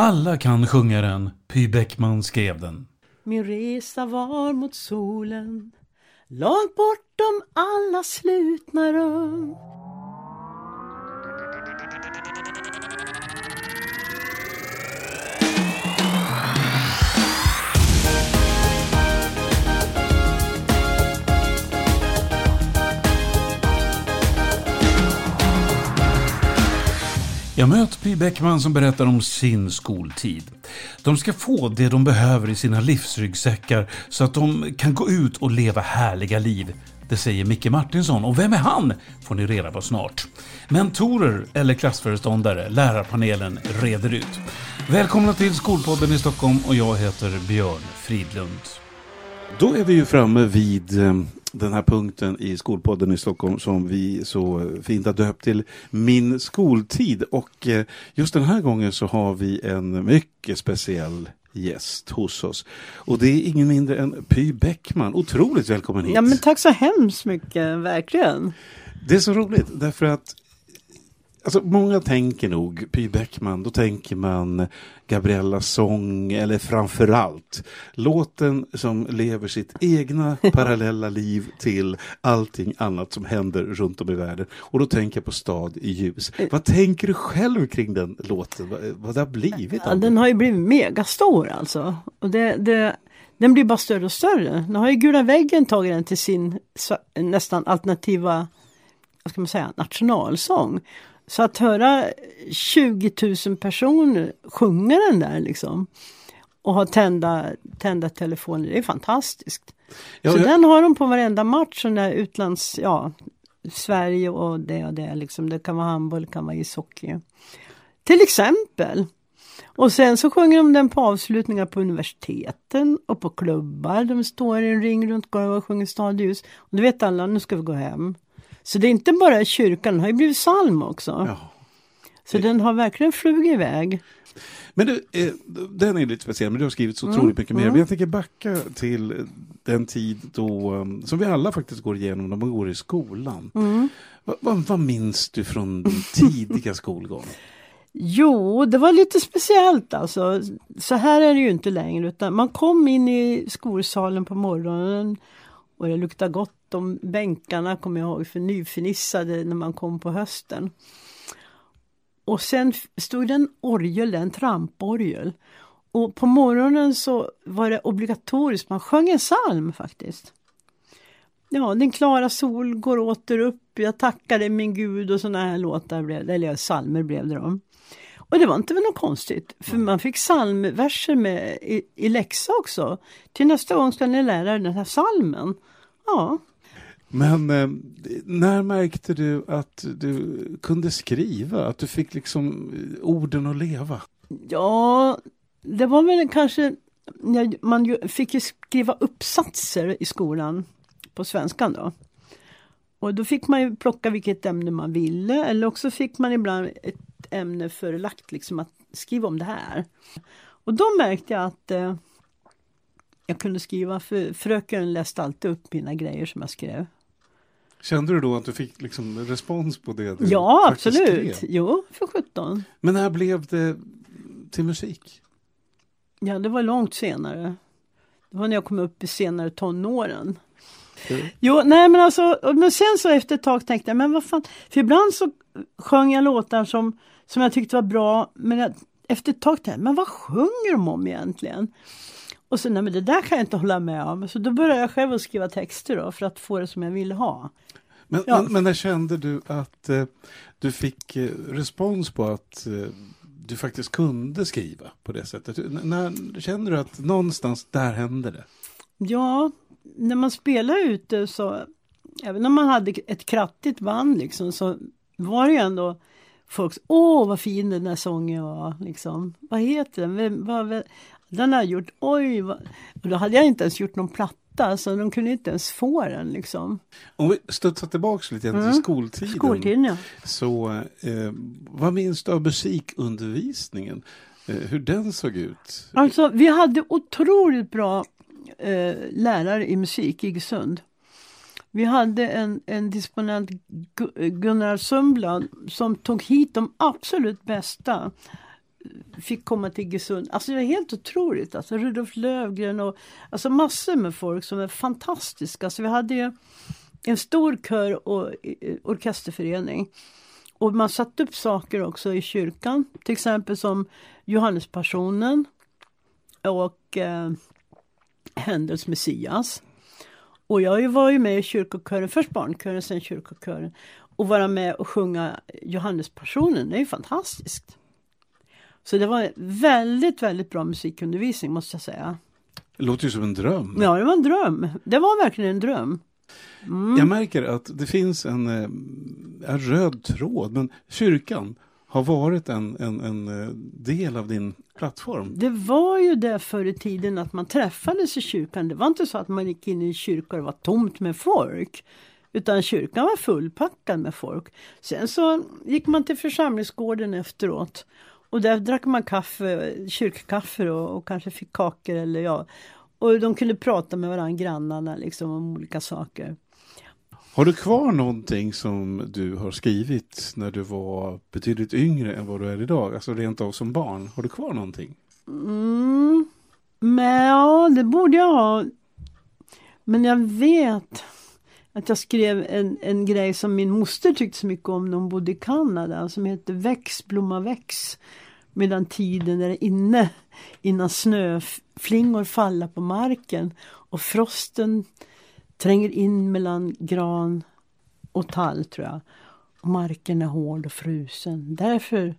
Alla kan sjunga den, Py Bäckman skrev den. Min resa var mot solen Långt bortom alla slutna rum Jag möter Py Bäckman som berättar om sin skoltid. De ska få det de behöver i sina livsryggsäckar så att de kan gå ut och leva härliga liv. Det säger Micke Martinsson och vem är han? Får ni reda på snart. Mentorer eller klassföreståndare, lärarpanelen reder ut. Välkomna till Skolpodden i Stockholm och jag heter Björn Fridlund. Då är vi ju framme vid eh, den här punkten i Skolpodden i Stockholm som vi så fint har döpt till Min skoltid. Och eh, just den här gången så har vi en mycket speciell gäst hos oss. Och det är ingen mindre än Py Bäckman. Otroligt välkommen hit! Ja men tack så hemskt mycket, verkligen! Det är så roligt därför att Alltså, många tänker nog Py Bäckman, då tänker man Gabriellas sång eller framförallt låten som lever sitt egna parallella liv till allting annat som händer runt om i världen. Och då tänker jag på Stad i ljus. Vad tänker du själv kring den låten? Vad, vad det har blivit? Ja, den har ju blivit megastor alltså. Och det, det, den blir bara större och större. Nu har ju Gula väggen tagit den till sin nästan alternativa vad ska man säga, nationalsång. Så att höra 20 000 personer sjunga den där liksom och ha tända, tända telefoner, det är fantastiskt. Ja, så jag... den har de på varenda match, sån där utlands, ja, Sverige och det och det liksom. Det kan vara handboll, det kan vara ishockey. Till exempel. Och sen så sjunger de den på avslutningar på universiteten och på klubbar. De står i en ring runt golvet och sjunger stadljus. Och då vet alla, nu ska vi gå hem. Så det är inte bara kyrkan, den har ju blivit psalm också. Ja. Så den har verkligen flugit iväg. Men du, eh, den är lite speciell, men du har skrivit så otroligt mm. mycket mer. Mm. Men jag tänker backa till den tid då, um, som vi alla faktiskt går igenom när man går i skolan. Mm. Va, va, vad minns du från din tidiga skolgång? Jo, det var lite speciellt alltså. Så här är det ju inte längre utan man kom in i skolsalen på morgonen och det luktade gott de bänkarna kommer jag ihåg för nyförnissade när man kom på hösten. Och sen stod det en orgel, en tramporgel. Och på morgonen så var det obligatoriskt, man sjöng en psalm faktiskt. Ja, Den klara sol går åter upp, jag tackar dig min Gud och sådana här låtar blev eller psalmer blev det då. Och det var inte väl något konstigt, för man fick psalmverser med i, i läxa också. Till nästa gång ska ni lära er den här psalmen. Ja, men eh, när märkte du att du kunde skriva? Att du fick liksom eh, orden att leva? Ja, det var väl kanske man ju, fick ju skriva uppsatser i skolan på svenskan då. Och då fick man ju plocka vilket ämne man ville eller också fick man ibland ett ämne förelagt liksom att skriva om det här. Och då märkte jag att eh, jag kunde skriva för fröken läste alltid upp mina grejer som jag skrev. Kände du då att du fick liksom respons på det? Du ja, absolut. Skrev? Jo, för 17. Men när blev det till musik? Ja, det var långt senare. Det var när jag kom upp i senare tonåren. Mm. Jo, nej men alltså, men sen så efter ett tag tänkte jag, men vad fan, för ibland så sjöng jag låtar som, som jag tyckte var bra, men jag, efter ett tag tänkte jag, men vad sjunger de om egentligen? Och så, nej men det där kan jag inte hålla med om. Så då började jag själv att skriva texter då, för att få det som jag ville ha. Men, ja. men, men, när kände du att eh, du fick eh, respons på att eh, du faktiskt kunde skriva på det sättet? N när kände du att någonstans där hände det? Ja, när man spelade ute så, även om man hade ett krattigt band liksom, så var det ju ändå folk, åh vad fin den där sången var, liksom. Vad heter den? Vem, vad, den har gjort, oj, vad... och då hade jag inte ens gjort någon platta så de kunde inte ens få den liksom. Om vi studsar tillbaks lite mm. till skoltiden. Skoltiden ja. Så eh, vad minns du av musikundervisningen? Eh, hur den såg ut? Alltså vi hade otroligt bra eh, lärare i musik i Iggesund. Vi hade en, en disponent Gunnar Sundblad som tog hit de absolut bästa fick komma till Iggesund. Alltså det var helt otroligt. Alltså Rudolf Lövgren och alltså massor med folk som är fantastiska. Alltså vi hade ju en stor kör och orkesterförening. Och man satte upp saker också i kyrkan, till exempel som Johannespassionen och eh, Händels Messias. Och jag var ju med i kyrkokören, först barnkören, sen kyrkokören. Och vara med och sjunga Johannespassionen, det är ju fantastiskt. Så det var väldigt, väldigt bra musikundervisning måste jag säga. Det låter ju som en dröm. Ja, det var en dröm. Det var verkligen en dröm. Mm. Jag märker att det finns en, eh, en röd tråd, men kyrkan har varit en, en, en eh, del av din plattform. Det var ju det förr i tiden att man träffades i kyrkan. Det var inte så att man gick in i en kyrka och det var tomt med folk. Utan kyrkan var fullpackad med folk. Sen så gick man till församlingsgården efteråt. Och där drack man kaffe, kyrkkaffe och, och kanske fick kakor eller ja. Och de kunde prata med varandra, grannarna, liksom om olika saker. Har du kvar någonting som du har skrivit när du var betydligt yngre än vad du är idag? Alltså rent av som barn. Har du kvar någonting? Mm. Men ja, det borde jag ha. Men jag vet att jag skrev en, en grej som min moster tyckte så mycket om när hon bodde i Kanada som heter Väx, blomma väx. Medan tiden är inne innan snöflingor faller på marken och frosten tränger in mellan gran och tall tror jag. Och marken är hård och frusen. Därför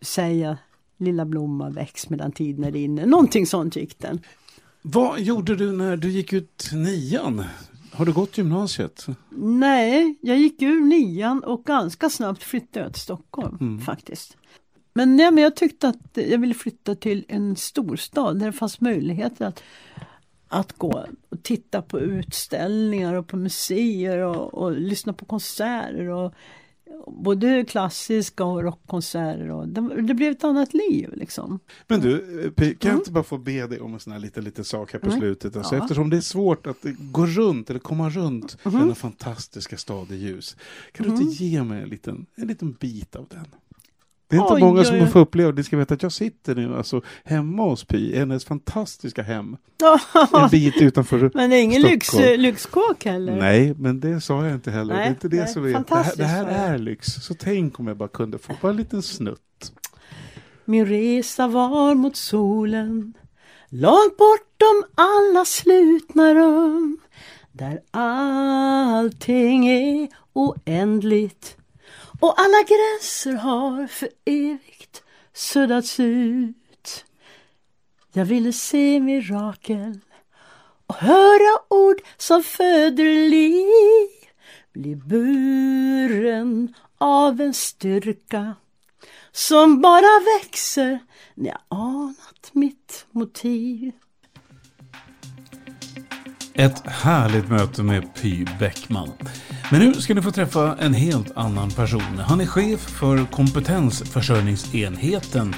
säger jag Lilla blomma väx medan tiden är inne. Någonting sånt gick den. Vad gjorde du när du gick ut nian? Har du gått gymnasiet? Nej, jag gick ur nian och ganska snabbt flyttade jag till Stockholm mm. faktiskt. Men, nej, men jag tyckte att jag ville flytta till en storstad där det fanns möjligheter att att gå och titta på utställningar och på museer och, och lyssna på konserter. Och, både klassiska och rockkonserter. Och det, det, blev ett annat liv. Liksom. Men du, kan jag mm. inte bara få be dig om en sån här liten, liten sak här på mm. slutet? Alltså, ja. Eftersom det är svårt att gå runt eller komma runt mm. denna fantastiska stad i ljus. Kan du inte mm. ge mig en liten, en liten bit av den? Det är inte oj, många som oj. får uppleva det. ska veta att jag sitter nu alltså hemma hos Py, hennes fantastiska hem. en bit utanför Men det är ingen lyx, lyxkåk heller. Nej, men det sa jag inte heller. Nej, det är inte det nej, som är. Det här, det här är lyx. Så tänk om jag bara kunde få bara en liten snutt. Min resa var mot solen Långt bortom alla slutna rum Där allting är oändligt och alla gränser har för evigt suddats ut. Jag ville se mirakel och höra ord som föder liv. Bli buren av en styrka som bara växer när jag anat mitt motiv. Ett härligt möte med Py Bäckman. Men nu ska ni få träffa en helt annan person. Han är chef för kompetensförsörjningsenheten.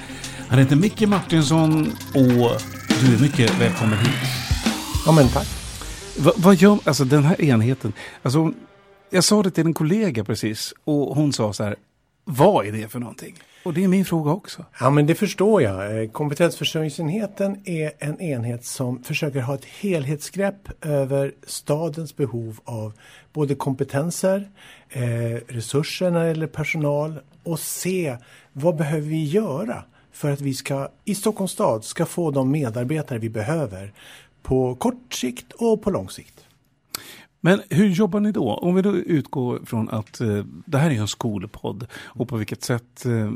Han heter Micke Martinsson och du är mycket välkommen hit. Ja men tack. Va, vad gör, alltså den här enheten, alltså jag sa det till en kollega precis och hon sa så här, vad är det för någonting? Och det är min fråga också. Ja men det förstår jag. Eh, kompetensförsörjningsenheten är en enhet som försöker ha ett helhetsgrepp över stadens behov av både kompetenser, eh, resurser när det gäller personal och se vad behöver vi göra för att vi ska i Stockholms stad ska få de medarbetare vi behöver på kort sikt och på lång sikt. Men hur jobbar ni då? Om vi då utgår från att eh, det här är en skolpodd och på vilket sätt, eh,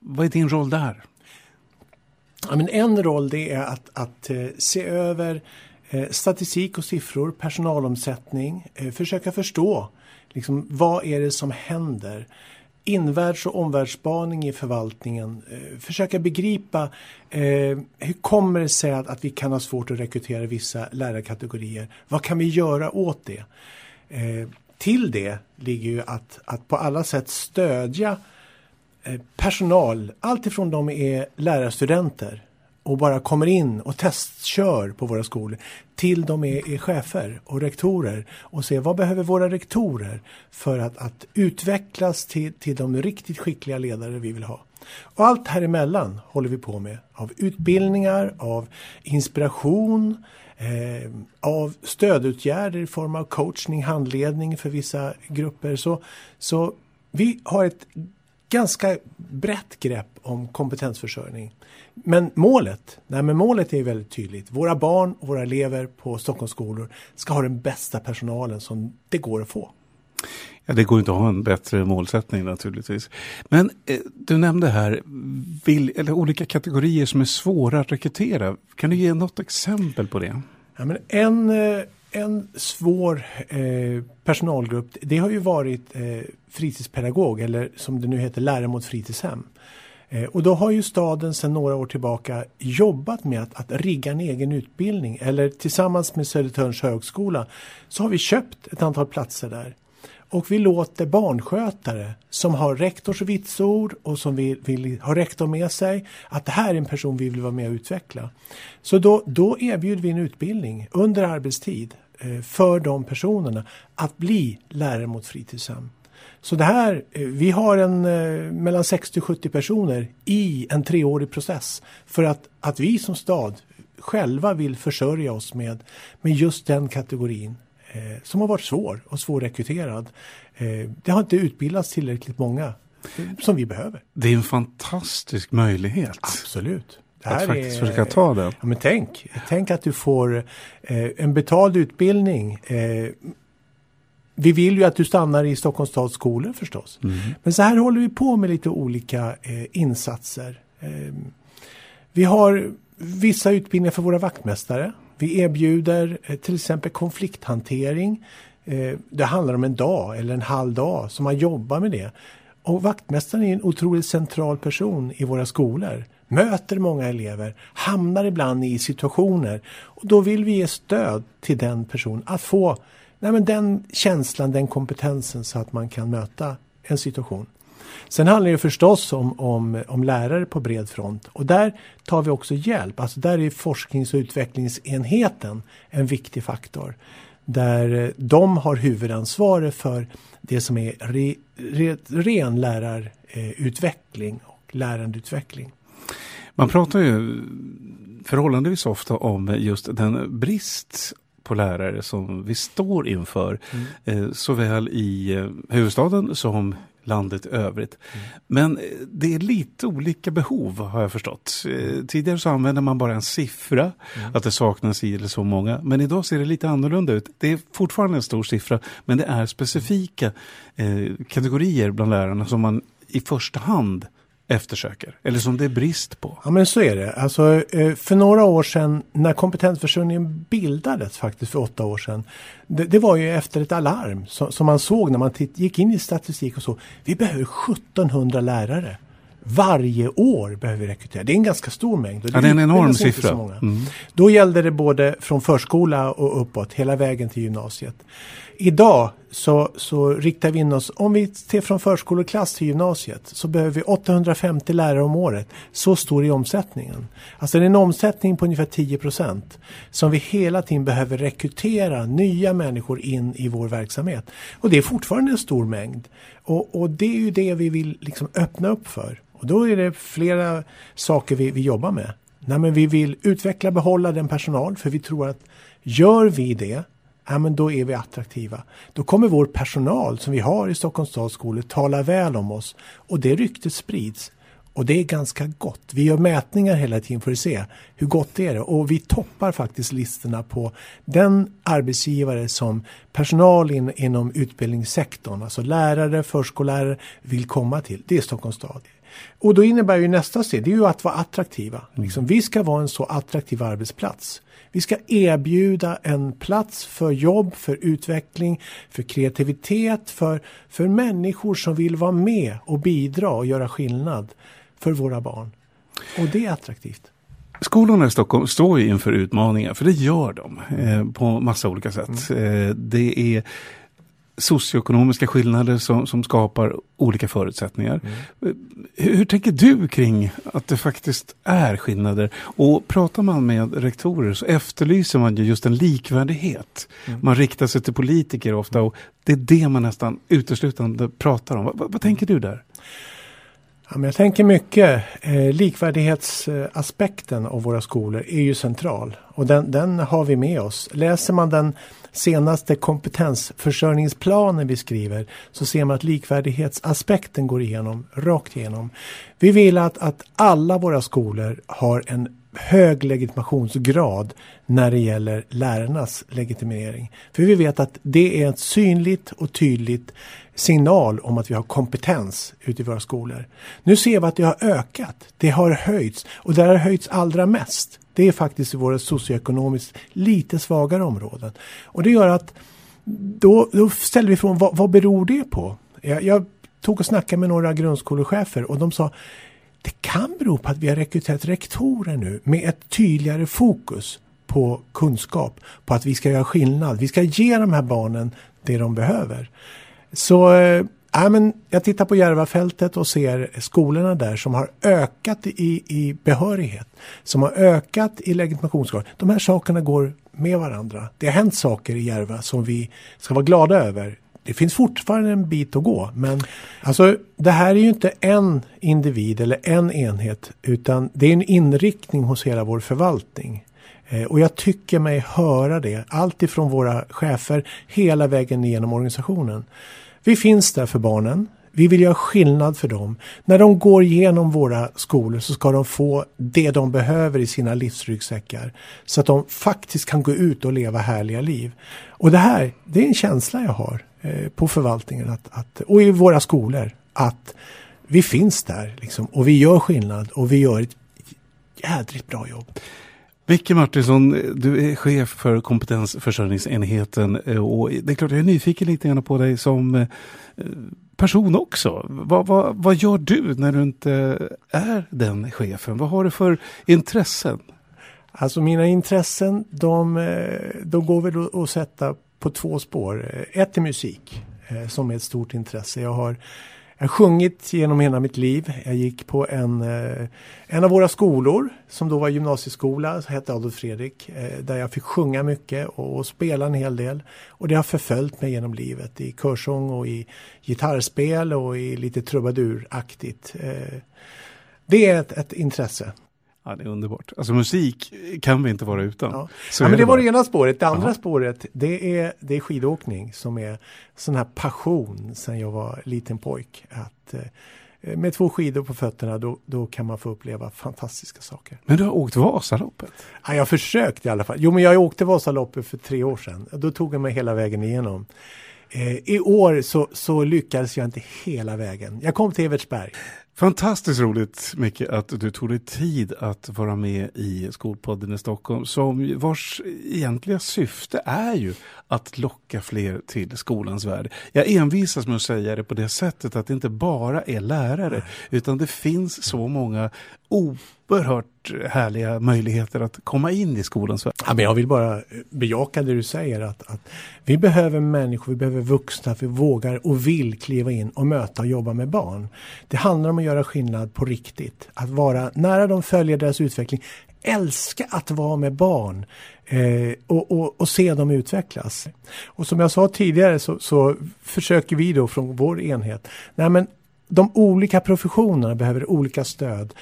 vad är din roll där? Ja, men en roll det är att, att eh, se över eh, statistik och siffror, personalomsättning, eh, försöka förstå liksom, vad är det som händer invärlds och omvärldsspaning i förvaltningen. Eh, försöka begripa eh, hur kommer det sig att, att vi kan ha svårt att rekrytera vissa lärarkategorier. Vad kan vi göra åt det? Eh, till det ligger ju att, att på alla sätt stödja eh, personal, alltifrån de är lärarstudenter och bara kommer in och testkör på våra skolor till de är, är chefer och rektorer och ser vad behöver våra rektorer för att, att utvecklas till, till de riktigt skickliga ledare vi vill ha. Och allt här emellan håller vi på med av utbildningar, av inspiration, eh, av stödåtgärder i form av coachning, handledning för vissa grupper. Så, så vi har ett ganska brett grepp om kompetensförsörjning. Men målet, nej men målet är väldigt tydligt. Våra barn och våra elever på Stockholms skolor ska ha den bästa personalen som det går att få. Ja, det går inte att ha en bättre målsättning naturligtvis. Men eh, du nämnde här vill, eller olika kategorier som är svåra att rekrytera. Kan du ge något exempel på det? Ja, men en, eh, en svår eh, personalgrupp det har ju varit eh, fritidspedagog eller som det nu heter lärare mot fritidshem. Eh, och då har ju staden sedan några år tillbaka jobbat med att, att rigga en egen utbildning eller tillsammans med Södertörns högskola så har vi köpt ett antal platser där. Och vi låter barnskötare som har rektors vitsord och som vill, vill ha rektor med sig att det här är en person vi vill vara med och utveckla. Så då, då erbjuder vi en utbildning under arbetstid eh, för de personerna att bli lärare mot fritidshem. Så det här, eh, vi har en eh, mellan 60-70 personer i en treårig process för att, att vi som stad själva vill försörja oss med, med just den kategorin som har varit svår och svårrekryterad. Eh, det har inte utbildats tillräckligt många eh, som vi behöver. Det är en fantastisk möjlighet. Absolut. Det här att faktiskt är, försöka ta den. Ja, men tänk, tänk att du får eh, en betald utbildning. Eh, vi vill ju att du stannar i Stockholms stads skolor förstås. Mm. Men så här håller vi på med lite olika eh, insatser. vi har vissa utbildningar för våra vaktmästare. Vi erbjuder eh, till exempel konflikthantering. Eh, det handlar om en dag eller en halv dag som man jobbar med det. Och vaktmästaren är en otroligt central person i våra skolor. Möter många elever, hamnar ibland i situationer. Och då vill vi ge stöd till den personen att få nej men den känslan, den kompetensen så att man kan möta en situation. Sen handlar det förstås om, om, om lärare på bred front och där tar vi också hjälp. Alltså där är forsknings och utvecklingsenheten en viktig faktor. Där eh, de har huvudansvaret för det som är re, re, ren lärarutveckling och lärandeutveckling. Man pratar ju förhållandevis ofta om just den brist på lärare som vi står inför. Mm. Eh, såväl i eh, huvudstaden som landet övrigt. Mm. Men eh, det är lite olika behov har jag förstått. Eh, tidigare så använde man bara en siffra, mm. att det saknas i eller så många. Men idag ser det lite annorlunda ut. Det är fortfarande en stor siffra, men det är specifika eh, kategorier bland lärarna som man i första hand eftersöker eller som det är brist på? Ja men så är det. Alltså, eh, för några år sedan när kompetensförsörjningen bildades faktiskt för åtta år sedan. Det, det var ju efter ett alarm som, som man såg när man titt, gick in i statistik och så. Vi behöver 1700 lärare. Varje år behöver vi rekrytera. Det är en ganska stor mängd. ja, det är en enorm siffra. Mm. Då gällde det både från förskola och uppåt, hela vägen till gymnasiet. Idag så, så riktar vi in oss, om vi ser från förskoleklass till gymnasiet, så behöver vi 850 lärare om året. Så stor är omsättningen. Alltså det är en omsättning på ungefär 10 procent som vi hela tiden behöver rekrytera nya människor in i vår verksamhet. Och det är fortfarande en stor mängd. Och, och det är ju det vi vill liksom öppna upp för. Och då är det flera saker vi, vi jobbar med. Nej, men vi vill utveckla och behålla den personal för vi tror att gör vi det ja, men då är vi attraktiva. Då kommer vår personal som vi har i Stockholms stads skolor tala väl om oss och det ryktet sprids. Och det är ganska gott. Vi gör mätningar hela tiden för att se hur gott det är och vi toppar faktiskt listorna på den arbetsgivare som personal in, inom utbildningssektorn, alltså lärare, förskollärare vill komma till. Det är Stockholms stad. Och då innebär ju nästa steg, det är ju att vara attraktiva. Liksom, vi ska vara en så attraktiv arbetsplats. Vi ska erbjuda en plats för jobb, för utveckling, för kreativitet, för, för människor som vill vara med och bidra och göra skillnad för våra barn. Och det är attraktivt. Skolorna i Stockholm står ju inför utmaningar, för det gör de eh, på massa olika sätt. Mm. Eh, det är socioekonomiska skillnader som, som skapar olika förutsättningar. Mm. Hur tänker du kring att det faktiskt är skillnader? Och pratar man med rektorer så efterlyser man ju just en likvärdighet. Mm. Man riktar sig till politiker ofta och det är det man nästan uteslutande pratar om. Vad, vad tänker du där? Ja, men jag tänker mycket. Eh, likvärdighetsaspekten av våra skolor är ju central och den, den har vi med oss. Läser man den senaste kompetensförsörjningsplanen vi skriver så ser man att likvärdighetsaspekten går igenom, rakt igenom. Vi vill att, att alla våra skolor har en hög legitimationsgrad när det gäller lärarnas legitimering. För vi vet att det är ett synligt och tydligt signal om att vi har kompetens ute i våra skolor. Nu ser vi att det har ökat, det har höjts och det har höjts allra mest. Det är faktiskt i våra socioekonomiskt lite svagare områden. Och det gör att då, då ställer vi frågan, vad, vad beror det på? Jag, jag tog och snackade med några grundskolechefer och de sa det kan bero på att vi har rekryterat rektorer nu med ett tydligare fokus på kunskap, på att vi ska göra skillnad. Vi ska ge de här barnen det de behöver. Så äh, men jag tittar på Järvafältet och ser skolorna där som har ökat i, i behörighet, som har ökat i legitimationsgrad. De här sakerna går med varandra. Det har hänt saker i Järva som vi ska vara glada över det finns fortfarande en bit att gå. Men alltså, det här är ju inte en individ eller en enhet utan det är en inriktning hos hela vår förvaltning. Eh, och jag tycker mig höra det, allt ifrån våra chefer hela vägen genom organisationen. Vi finns där för barnen. Vi vill göra skillnad för dem. När de går igenom våra skolor så ska de få det de behöver i sina livsryggsäckar. Så att de faktiskt kan gå ut och leva härliga liv. Och det här, det är en känsla jag har. Eh, på förvaltningen att, att, och i våra skolor att vi finns där liksom, och vi gör skillnad och vi gör ett jädrigt bra jobb. Micke Martinsson, du är chef för kompetensförsörjningsenheten eh, och det är klart jag är nyfiken lite grann på dig som eh, person också. Vad, vad, vad gör du när du inte är den chefen? Vad har du för intressen? Alltså mina intressen de, eh, de går väl att sätta på två spår. Ett är musik som är ett stort intresse. Jag har, jag har sjungit genom hela mitt liv. Jag gick på en, eh, en av våra skolor som då var gymnasieskola, som hette Adolf Fredrik, eh, där jag fick sjunga mycket och, och spela en hel del. Och det har förföljt mig genom livet i körsång och i gitarrspel och i lite trubaduraktigt. Eh, det är ett, ett intresse. Ja, det är underbart. Alltså musik kan vi inte vara utan. Ja. ja men det, var det ena spåret. Det andra Aha. spåret det är, det är skidåkning som är sån här passion sedan jag var liten pojk. Att, eh, med två skidor på fötterna då, då kan man få uppleva fantastiska saker. Men du har åkt Vasaloppet? Ja, jag har försökt i alla fall. Jo, men jag åkte Vasaloppet för tre år sedan. Då tog jag mig hela vägen igenom. Eh, I år så, så lyckades jag inte hela vägen. Jag kom till Evertsberg. Fantastiskt roligt Micke att du tog dig tid att vara med i Skolpodden i Stockholm som vars egentliga syfte är ju att locka fler till skolans värld. Jag envisas med att säga det på det sättet att det inte bara är lärare utan det finns så många oerhört härliga möjligheter att komma in i skolans värld. Ja, men jag vill bara bejaka det du säger att, att vi behöver människor, vi behöver vuxna, vi vågar och vill kliva in och möta och jobba med barn. Det handlar om att göra skillnad på riktigt, att vara nära dem, följa deras utveckling, älska att vara med barn eh, och, och, och, se dem utvecklas. Och som jag sa tidigare så, så försöker vi då från vår enhet, nej men de olika professionerna behöver olika stöd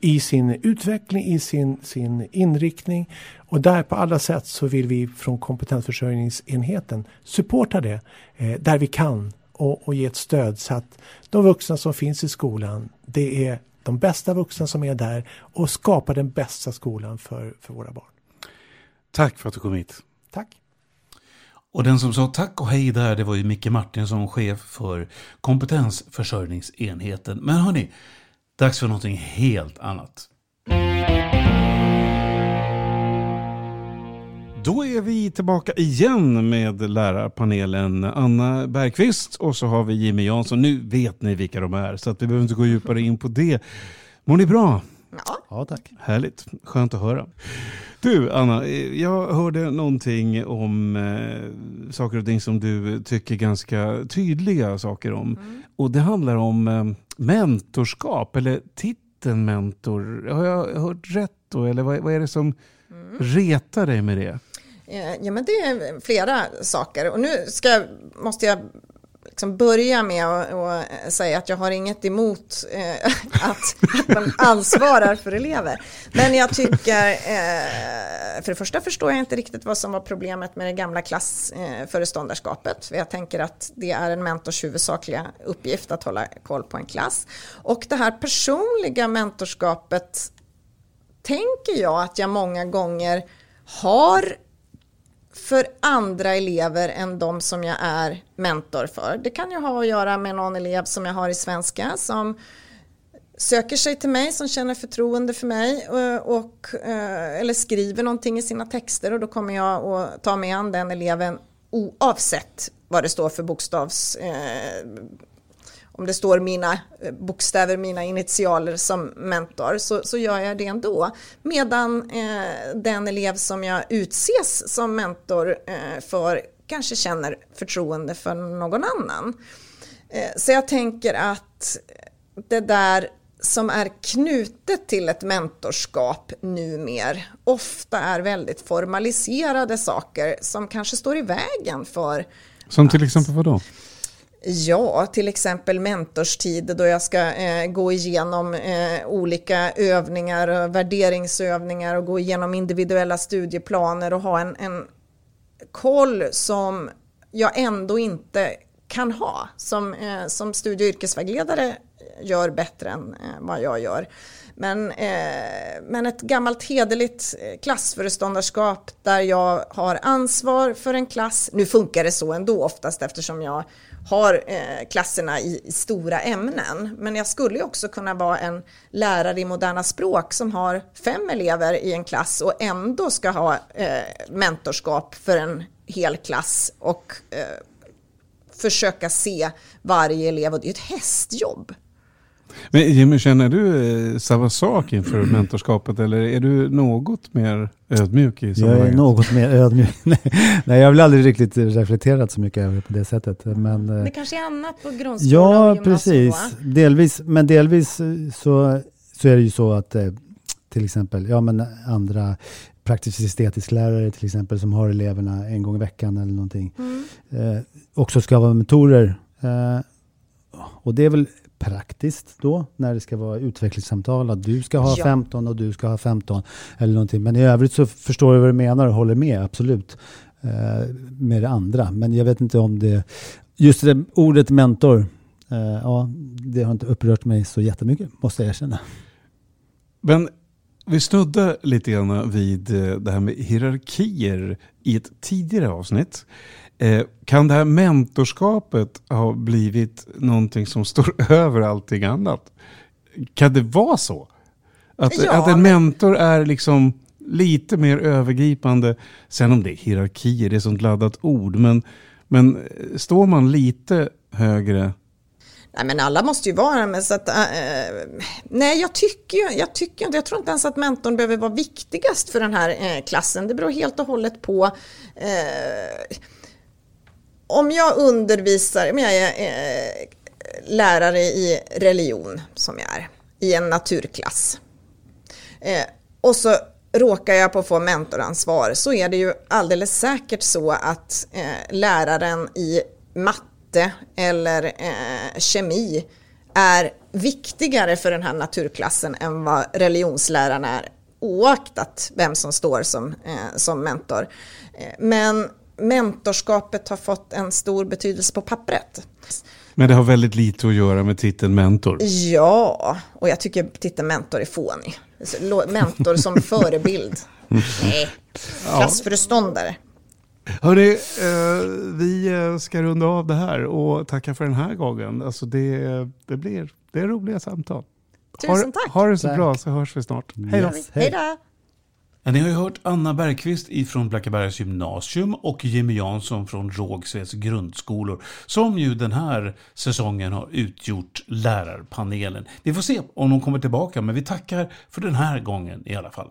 i sin utveckling, i sin, sin inriktning. Och där på alla sätt så vill vi från kompetensförsörjningsenheten supporta det eh, där vi kan och, och, ge ett stöd så att de vuxna som finns i skolan, det är de bästa vuxna som är där och skapar den bästa skolan för, för våra barn. Tack för att du kom hit. Tack. Och den som sa tack och hej där, det var ju Micke Martinsson, chef för kompetensförsörjningsenheten. Men hörni, dags för någonting helt annat. Då är vi tillbaka igen med lärarpanelen Anna Bergqvist och så har vi Jimmy Jansson. Nu vet ni vilka de är så att vi behöver inte gå djupare in på det. Mår ni bra? Ja. ja, tack. Härligt, skönt att höra. Du Anna, jag hörde någonting om eh, saker och ting som du tycker ganska tydliga saker om. Mm. Och det handlar om eh, mentorskap eller titeln mentor. Har jag hört rätt då? Eller vad, vad är det som mm. retar dig med det? Ja, men det är flera saker. Och nu ska, måste jag liksom börja med att säga att jag har inget emot eh, att, att man ansvarar för elever. Men jag tycker, eh, för det första förstår jag inte riktigt vad som var problemet med det gamla klassföreståndarskapet. För jag tänker att det är en mentors huvudsakliga uppgift att hålla koll på en klass. Och det här personliga mentorskapet tänker jag att jag många gånger har för andra elever än de som jag är mentor för. Det kan ju ha att göra med någon elev som jag har i svenska som söker sig till mig, som känner förtroende för mig eh, och, och, eller skriver någonting i sina texter och då kommer jag att ta mig an den eleven oavsett vad det står för bokstavs eh, om det står mina eh, bokstäver, mina initialer som mentor, så, så gör jag det ändå. Medan eh, den elev som jag utses som mentor eh, för kanske känner förtroende för någon annan. Eh, så jag tänker att det där som är knutet till ett mentorskap numer ofta är väldigt formaliserade saker som kanske står i vägen för Som till exempel vad då? Ja, till exempel mentorstid då jag ska eh, gå igenom eh, olika övningar och värderingsövningar och gå igenom individuella studieplaner och ha en, en koll som jag ändå inte kan ha som, eh, som studie och yrkesvägledare gör bättre än eh, vad jag gör. Men, eh, men ett gammalt hederligt eh, klassföreståndarskap där jag har ansvar för en klass. Nu funkar det så ändå oftast eftersom jag har eh, klasserna i, i, stora ämnen. Men jag skulle också kunna vara en lärare i moderna språk som har fem elever i en klass och ändå ska ha eh, mentorskap för en hel klass och eh, försöka se varje elev. Och det är ett hästjobb. Men Jimmy, känner du eh, samma sak inför mentorskapet eller är du något mer ödmjuk i sammanhanget? Jag är något mer ödmjuk. Nej, jag har väl aldrig riktigt reflekterat så mycket över det på det sättet. Men, eh, det kanske är annat på grundskolan Ja, och precis. Delvis, men delvis eh, så, så är det ju så att till exempel, ja men andra praktisk estetisk lärare till exempel som har eleverna en gång i veckan eller någonting. Mm. Eh, också ska vara mentorer. Eh, och det är väl praktiskt då när det ska vara utvecklingssamtal att du ska ha ja. 15 och du ska ha 15 eller någonting. Men i övrigt så förstår jag vad du menar och håller med absolut eh, med det andra. Men jag vet inte om det just det ordet mentor. Eh, ja, det har inte upprört mig så jättemycket måste jag erkänna. Men vi snudde lite grann vid eh, det här med hierarkier i ett tidigare avsnitt. Eh, kan det här mentorskapet ha blivit någonting som står över allting annat? Kan det vara så? Att, ja, att en mentor är liksom lite mer övergripande. Sen om det är hierarkier, det är sånt laddat ord. Men, men eh, står man lite högre Nej men alla måste ju vara men så att, äh, nej jag tycker, jag tycker inte, jag tror inte ens att mentorn behöver vara viktigast för den här äh, klassen. Det beror helt och hållet på äh, om jag undervisar, om jag är eh, lärare i religion som jag är, i en naturklass. Eh, och så råkar jag på att få mentoransvar så är det ju alldeles säkert så att eh, läraren i matte eller eh, kemi är viktigare för den här naturklassen än vad religionsläraren är oaktat vem som står som, eh, som mentor. Eh, men mentorskapet har fått en stor betydelse på pappret. Men det har väldigt lite att göra med titeln mentor. Ja, och jag tycker titeln mentor är fånig. Mentor som förebild. Nej, klassföreståndare. Hörni, eh, vi eh, ska runda av det här och tacka för den här gången. Alltså det, det, blir, det är roliga samtal. Tusen tack. Ha, ha det så tack. bra så hörs vi snart. Hej då. Hej då. Ja, ni har ju hört Anna Bergqvist från Blackebergs gymnasium och Jimmy Jansson från Rågsveds grundskolor som ju den här säsongen har utgjort lärarpanelen. Vi får se om de kommer tillbaka men vi tackar för den här gången i alla fall.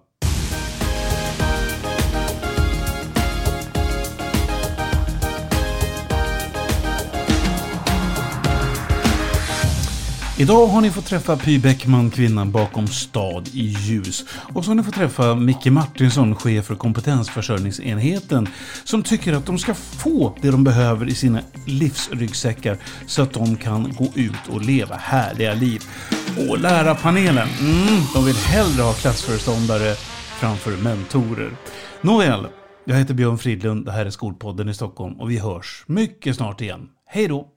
Idag har ni fått träffa Py Bäckman, kvinnan bakom Stad i ljus. Och så har ni fått träffa Micke Martinsson, chef för kompetensförsörjningsenheten, som tycker att de ska få det de behöver i sina livsryggsäckar så att de kan gå ut och leva härliga liv. Och lärarpanelen, mm, de vill hellre ha klassföreståndare framför mentorer. Nåväl, jag heter Björn Fridlund, det här är Skolpodden i Stockholm och vi hörs mycket snart igen. Hej då!